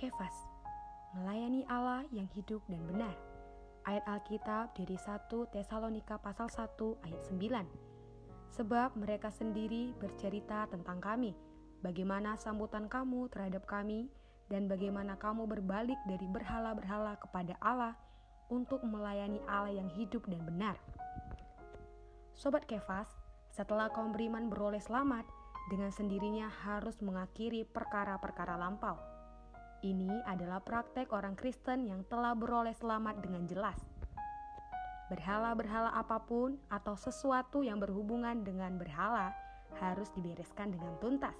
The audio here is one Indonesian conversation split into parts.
Kefas, melayani Allah yang hidup dan benar. Ayat Alkitab dari 1 Tesalonika pasal 1 ayat 9. Sebab mereka sendiri bercerita tentang kami, bagaimana sambutan kamu terhadap kami, dan bagaimana kamu berbalik dari berhala-berhala kepada Allah untuk melayani Allah yang hidup dan benar. Sobat Kefas, setelah kaum beriman beroleh selamat, dengan sendirinya harus mengakhiri perkara-perkara lampau. Ini adalah praktek orang Kristen yang telah beroleh selamat dengan jelas. Berhala-berhala apa pun atau sesuatu yang berhubungan dengan berhala harus dibereskan dengan tuntas.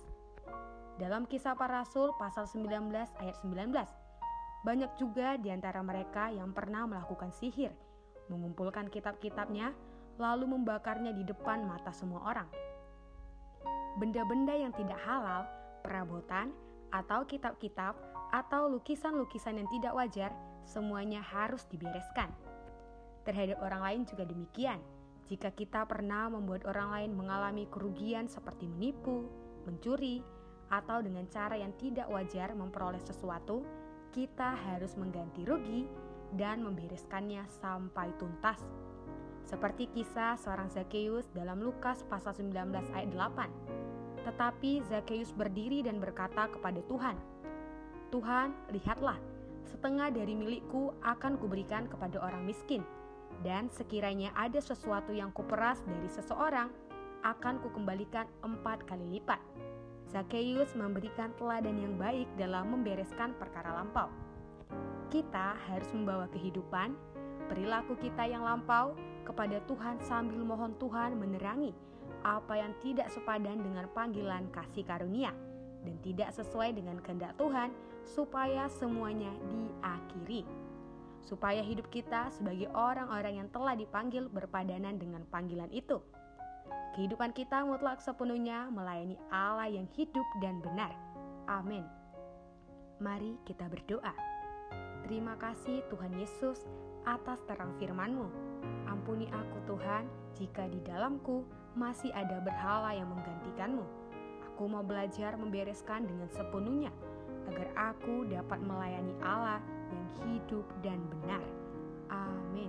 Dalam kisah para rasul pasal 19 ayat 19, banyak juga di antara mereka yang pernah melakukan sihir, mengumpulkan kitab-kitabnya, lalu membakarnya di depan mata semua orang. Benda-benda yang tidak halal, perabotan, atau kitab-kitab, atau lukisan-lukisan yang tidak wajar, semuanya harus dibereskan. Terhadap orang lain juga demikian. Jika kita pernah membuat orang lain mengalami kerugian seperti menipu, mencuri, atau dengan cara yang tidak wajar memperoleh sesuatu, kita harus mengganti rugi dan membereskannya sampai tuntas. Seperti kisah seorang Zakheus dalam Lukas pasal 19 ayat 8. Tetapi Zakheus berdiri dan berkata kepada Tuhan, Tuhan, lihatlah, setengah dari milikku akan kuberikan kepada orang miskin, dan sekiranya ada sesuatu yang kuperas dari seseorang, akan kukembalikan empat kali lipat. Zakheus memberikan teladan yang baik dalam membereskan perkara lampau. Kita harus membawa kehidupan, perilaku kita yang lampau kepada Tuhan sambil mohon Tuhan menerangi apa yang tidak sepadan dengan panggilan kasih karunia dan tidak sesuai dengan kehendak Tuhan supaya semuanya diakhiri. Supaya hidup kita sebagai orang-orang yang telah dipanggil berpadanan dengan panggilan itu. Kehidupan kita mutlak sepenuhnya melayani Allah yang hidup dan benar. Amin. Mari kita berdoa. Terima kasih Tuhan Yesus atas terang firman-Mu. Ampuni aku Tuhan jika di dalamku masih ada berhala yang menggantikanmu. Aku mau belajar membereskan dengan sepenuhnya agar aku dapat melayani Allah yang hidup dan benar. Amin.